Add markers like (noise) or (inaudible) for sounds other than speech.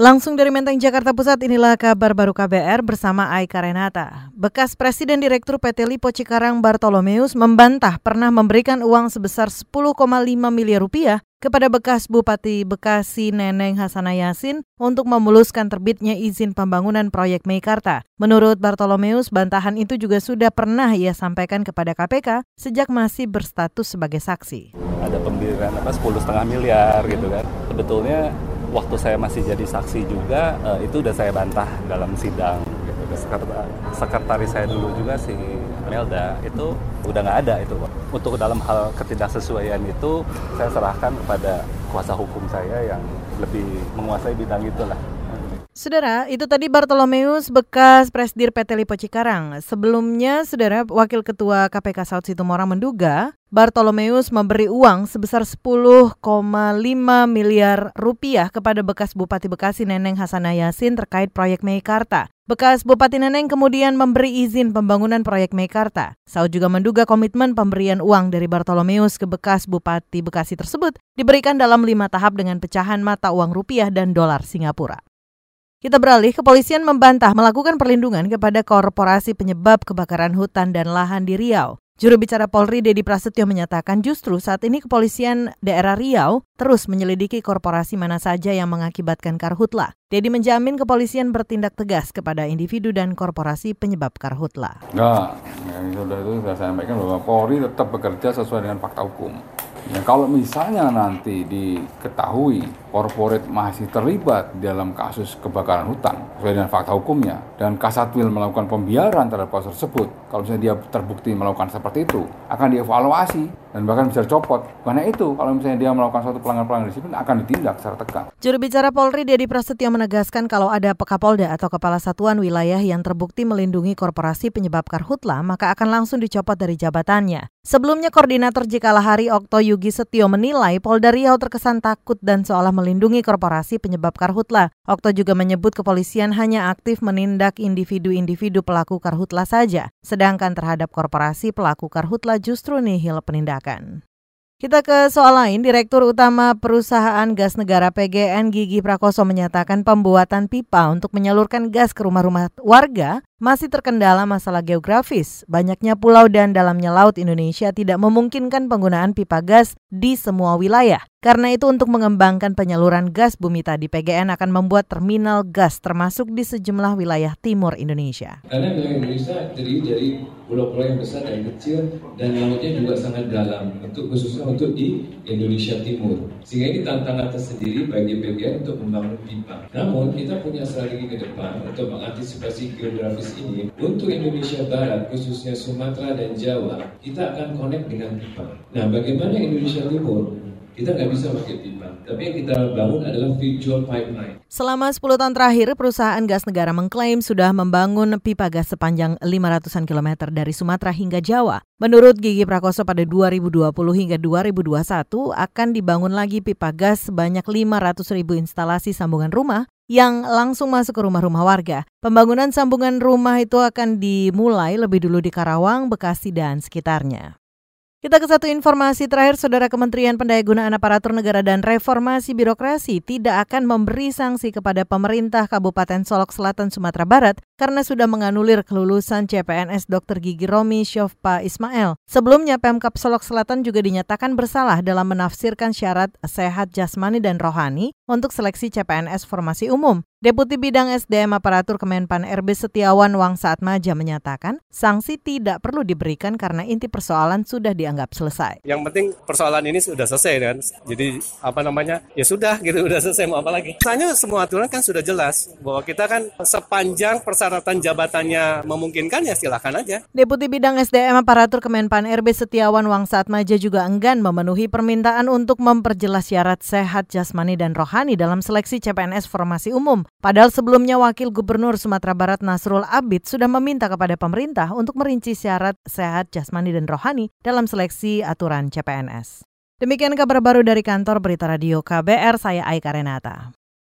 Langsung dari Menteng, Jakarta Pusat, inilah kabar baru KBR bersama Aika Renata. Bekas Presiden Direktur PT Lipo Cikarang Bartolomeus membantah pernah memberikan uang sebesar 10,5 miliar rupiah kepada bekas Bupati Bekasi Neneng Hasanah Yasin untuk memuluskan terbitnya izin pembangunan proyek Meikarta. Menurut Bartolomeus, bantahan itu juga sudah pernah ia sampaikan kepada KPK sejak masih berstatus sebagai saksi. Ada pemberian apa 10,5 miliar gitu kan. Sebetulnya waktu saya masih jadi saksi juga uh, itu udah saya bantah dalam sidang gitu. sekretaris saya dulu juga si Melda itu udah nggak ada itu untuk dalam hal ketidaksesuaian itu saya serahkan kepada kuasa hukum saya yang lebih menguasai bidang itulah Saudara, itu tadi Bartolomeus bekas Presdir PT Lipo Cikarang. Sebelumnya, Saudara, Wakil Ketua KPK Saud Situmorang menduga Bartolomeus memberi uang sebesar 10,5 miliar rupiah kepada bekas Bupati Bekasi Neneng Hasanah Yasin terkait proyek Meikarta. Bekas Bupati Neneng kemudian memberi izin pembangunan proyek Meikarta. Saud juga menduga komitmen pemberian uang dari Bartolomeus ke bekas Bupati Bekasi tersebut diberikan dalam lima tahap dengan pecahan mata uang rupiah dan dolar Singapura. Kita beralih, kepolisian membantah melakukan perlindungan kepada korporasi penyebab kebakaran hutan dan lahan di Riau. Juru bicara Polri Dedi Prasetyo menyatakan justru saat ini kepolisian daerah Riau terus menyelidiki korporasi mana saja yang mengakibatkan karhutla. Dedi menjamin kepolisian bertindak tegas kepada individu dan korporasi penyebab karhutla. Enggak, yang sudah itu saya sampaikan bahwa Polri tetap bekerja sesuai dengan fakta hukum. Ya, kalau misalnya nanti diketahui korporat masih terlibat dalam kasus kebakaran hutan sesuai dengan fakta hukumnya dan Kasatwil melakukan pembiaran terhadap kasus tersebut, kalau misalnya dia terbukti melakukan seperti itu, akan dievaluasi dan bahkan bisa dicopot. Karena itu, kalau misalnya dia melakukan suatu pelanggaran-pelanggaran disiplin akan ditindak secara tegas. Juru bicara Polri Dedi Prasetyo menegaskan kalau ada Pekapolda atau kepala satuan wilayah yang terbukti melindungi korporasi penyebab karhutla, maka akan langsung dicopot dari jabatannya. Sebelumnya Koordinator Jikalahari Okto Yugi Setio menilai Polda Riau terkesan takut dan seolah melindungi korporasi penyebab karhutla. Okto juga menyebut kepolisian hanya aktif menindak individu-individu pelaku karhutla saja, sedangkan terhadap korporasi pelaku karhutla justru nihil penindakan. Kita ke soal lain, Direktur Utama Perusahaan Gas Negara PGN Gigi Prakoso menyatakan pembuatan pipa untuk menyalurkan gas ke rumah-rumah warga masih terkendala masalah geografis. Banyaknya pulau dan dalamnya laut Indonesia tidak memungkinkan penggunaan pipa gas di semua wilayah. Karena itu untuk mengembangkan penyaluran gas bumi tadi PGN akan membuat terminal gas termasuk di sejumlah wilayah timur Indonesia. Karena wilayah Indonesia terdiri dari pulau-pulau yang besar dan kecil dan lautnya juga sangat dalam untuk khususnya untuk di Indonesia Timur. Sehingga ini tantangan tersendiri bagi PGN untuk membangun pipa. Namun kita punya strategi ke depan untuk mengantisipasi geografis ini untuk Indonesia Barat khususnya Sumatera dan Jawa kita akan connect dengan pipa. Nah bagaimana Indonesia Timur kita nggak bisa pakai pipa. Tapi yang kita bangun adalah virtual pipeline. Selama 10 tahun terakhir, perusahaan gas negara mengklaim sudah membangun pipa gas sepanjang 500-an kilometer dari Sumatera hingga Jawa. Menurut Gigi Prakoso pada 2020 hingga 2021 akan dibangun lagi pipa gas sebanyak 500 ribu instalasi sambungan rumah yang langsung masuk ke rumah-rumah warga. Pembangunan sambungan rumah itu akan dimulai lebih dulu di Karawang, Bekasi, dan sekitarnya. Kita ke satu informasi terakhir, Saudara Kementerian Pendayagunaan Aparatur Negara dan Reformasi Birokrasi tidak akan memberi sanksi kepada pemerintah Kabupaten Solok Selatan Sumatera Barat karena sudah menganulir kelulusan CPNS Dr. Gigi Romi Syofpa Ismail. Sebelumnya Pemkap Solok Selatan juga dinyatakan bersalah dalam menafsirkan syarat sehat jasmani dan rohani untuk seleksi CPNS formasi umum. Deputi Bidang SDM Aparatur Kemenpan RB Setiawan Wangsaat Maja menyatakan, sanksi tidak perlu diberikan karena inti persoalan sudah dianggap selesai. Yang penting persoalan ini sudah selesai kan. Jadi apa namanya? Ya sudah gitu, (laughs) udah selesai mau apa lagi. Misalnya semua aturan kan sudah jelas bahwa kita kan sepanjang persyaratan jabatannya memungkinkan ya silahkan aja. Deputi Bidang SDM Aparatur Kemenpan RB Setiawan Wangsaat Maja juga enggan memenuhi permintaan untuk memperjelas syarat sehat jasmani dan rohani dalam seleksi CPNS formasi umum. Padahal sebelumnya Wakil Gubernur Sumatera Barat Nasrul Abid sudah meminta kepada pemerintah untuk merinci syarat sehat jasmani dan rohani dalam seleksi aturan CPNS. Demikian kabar baru dari kantor Berita Radio KBR, saya Aika Renata.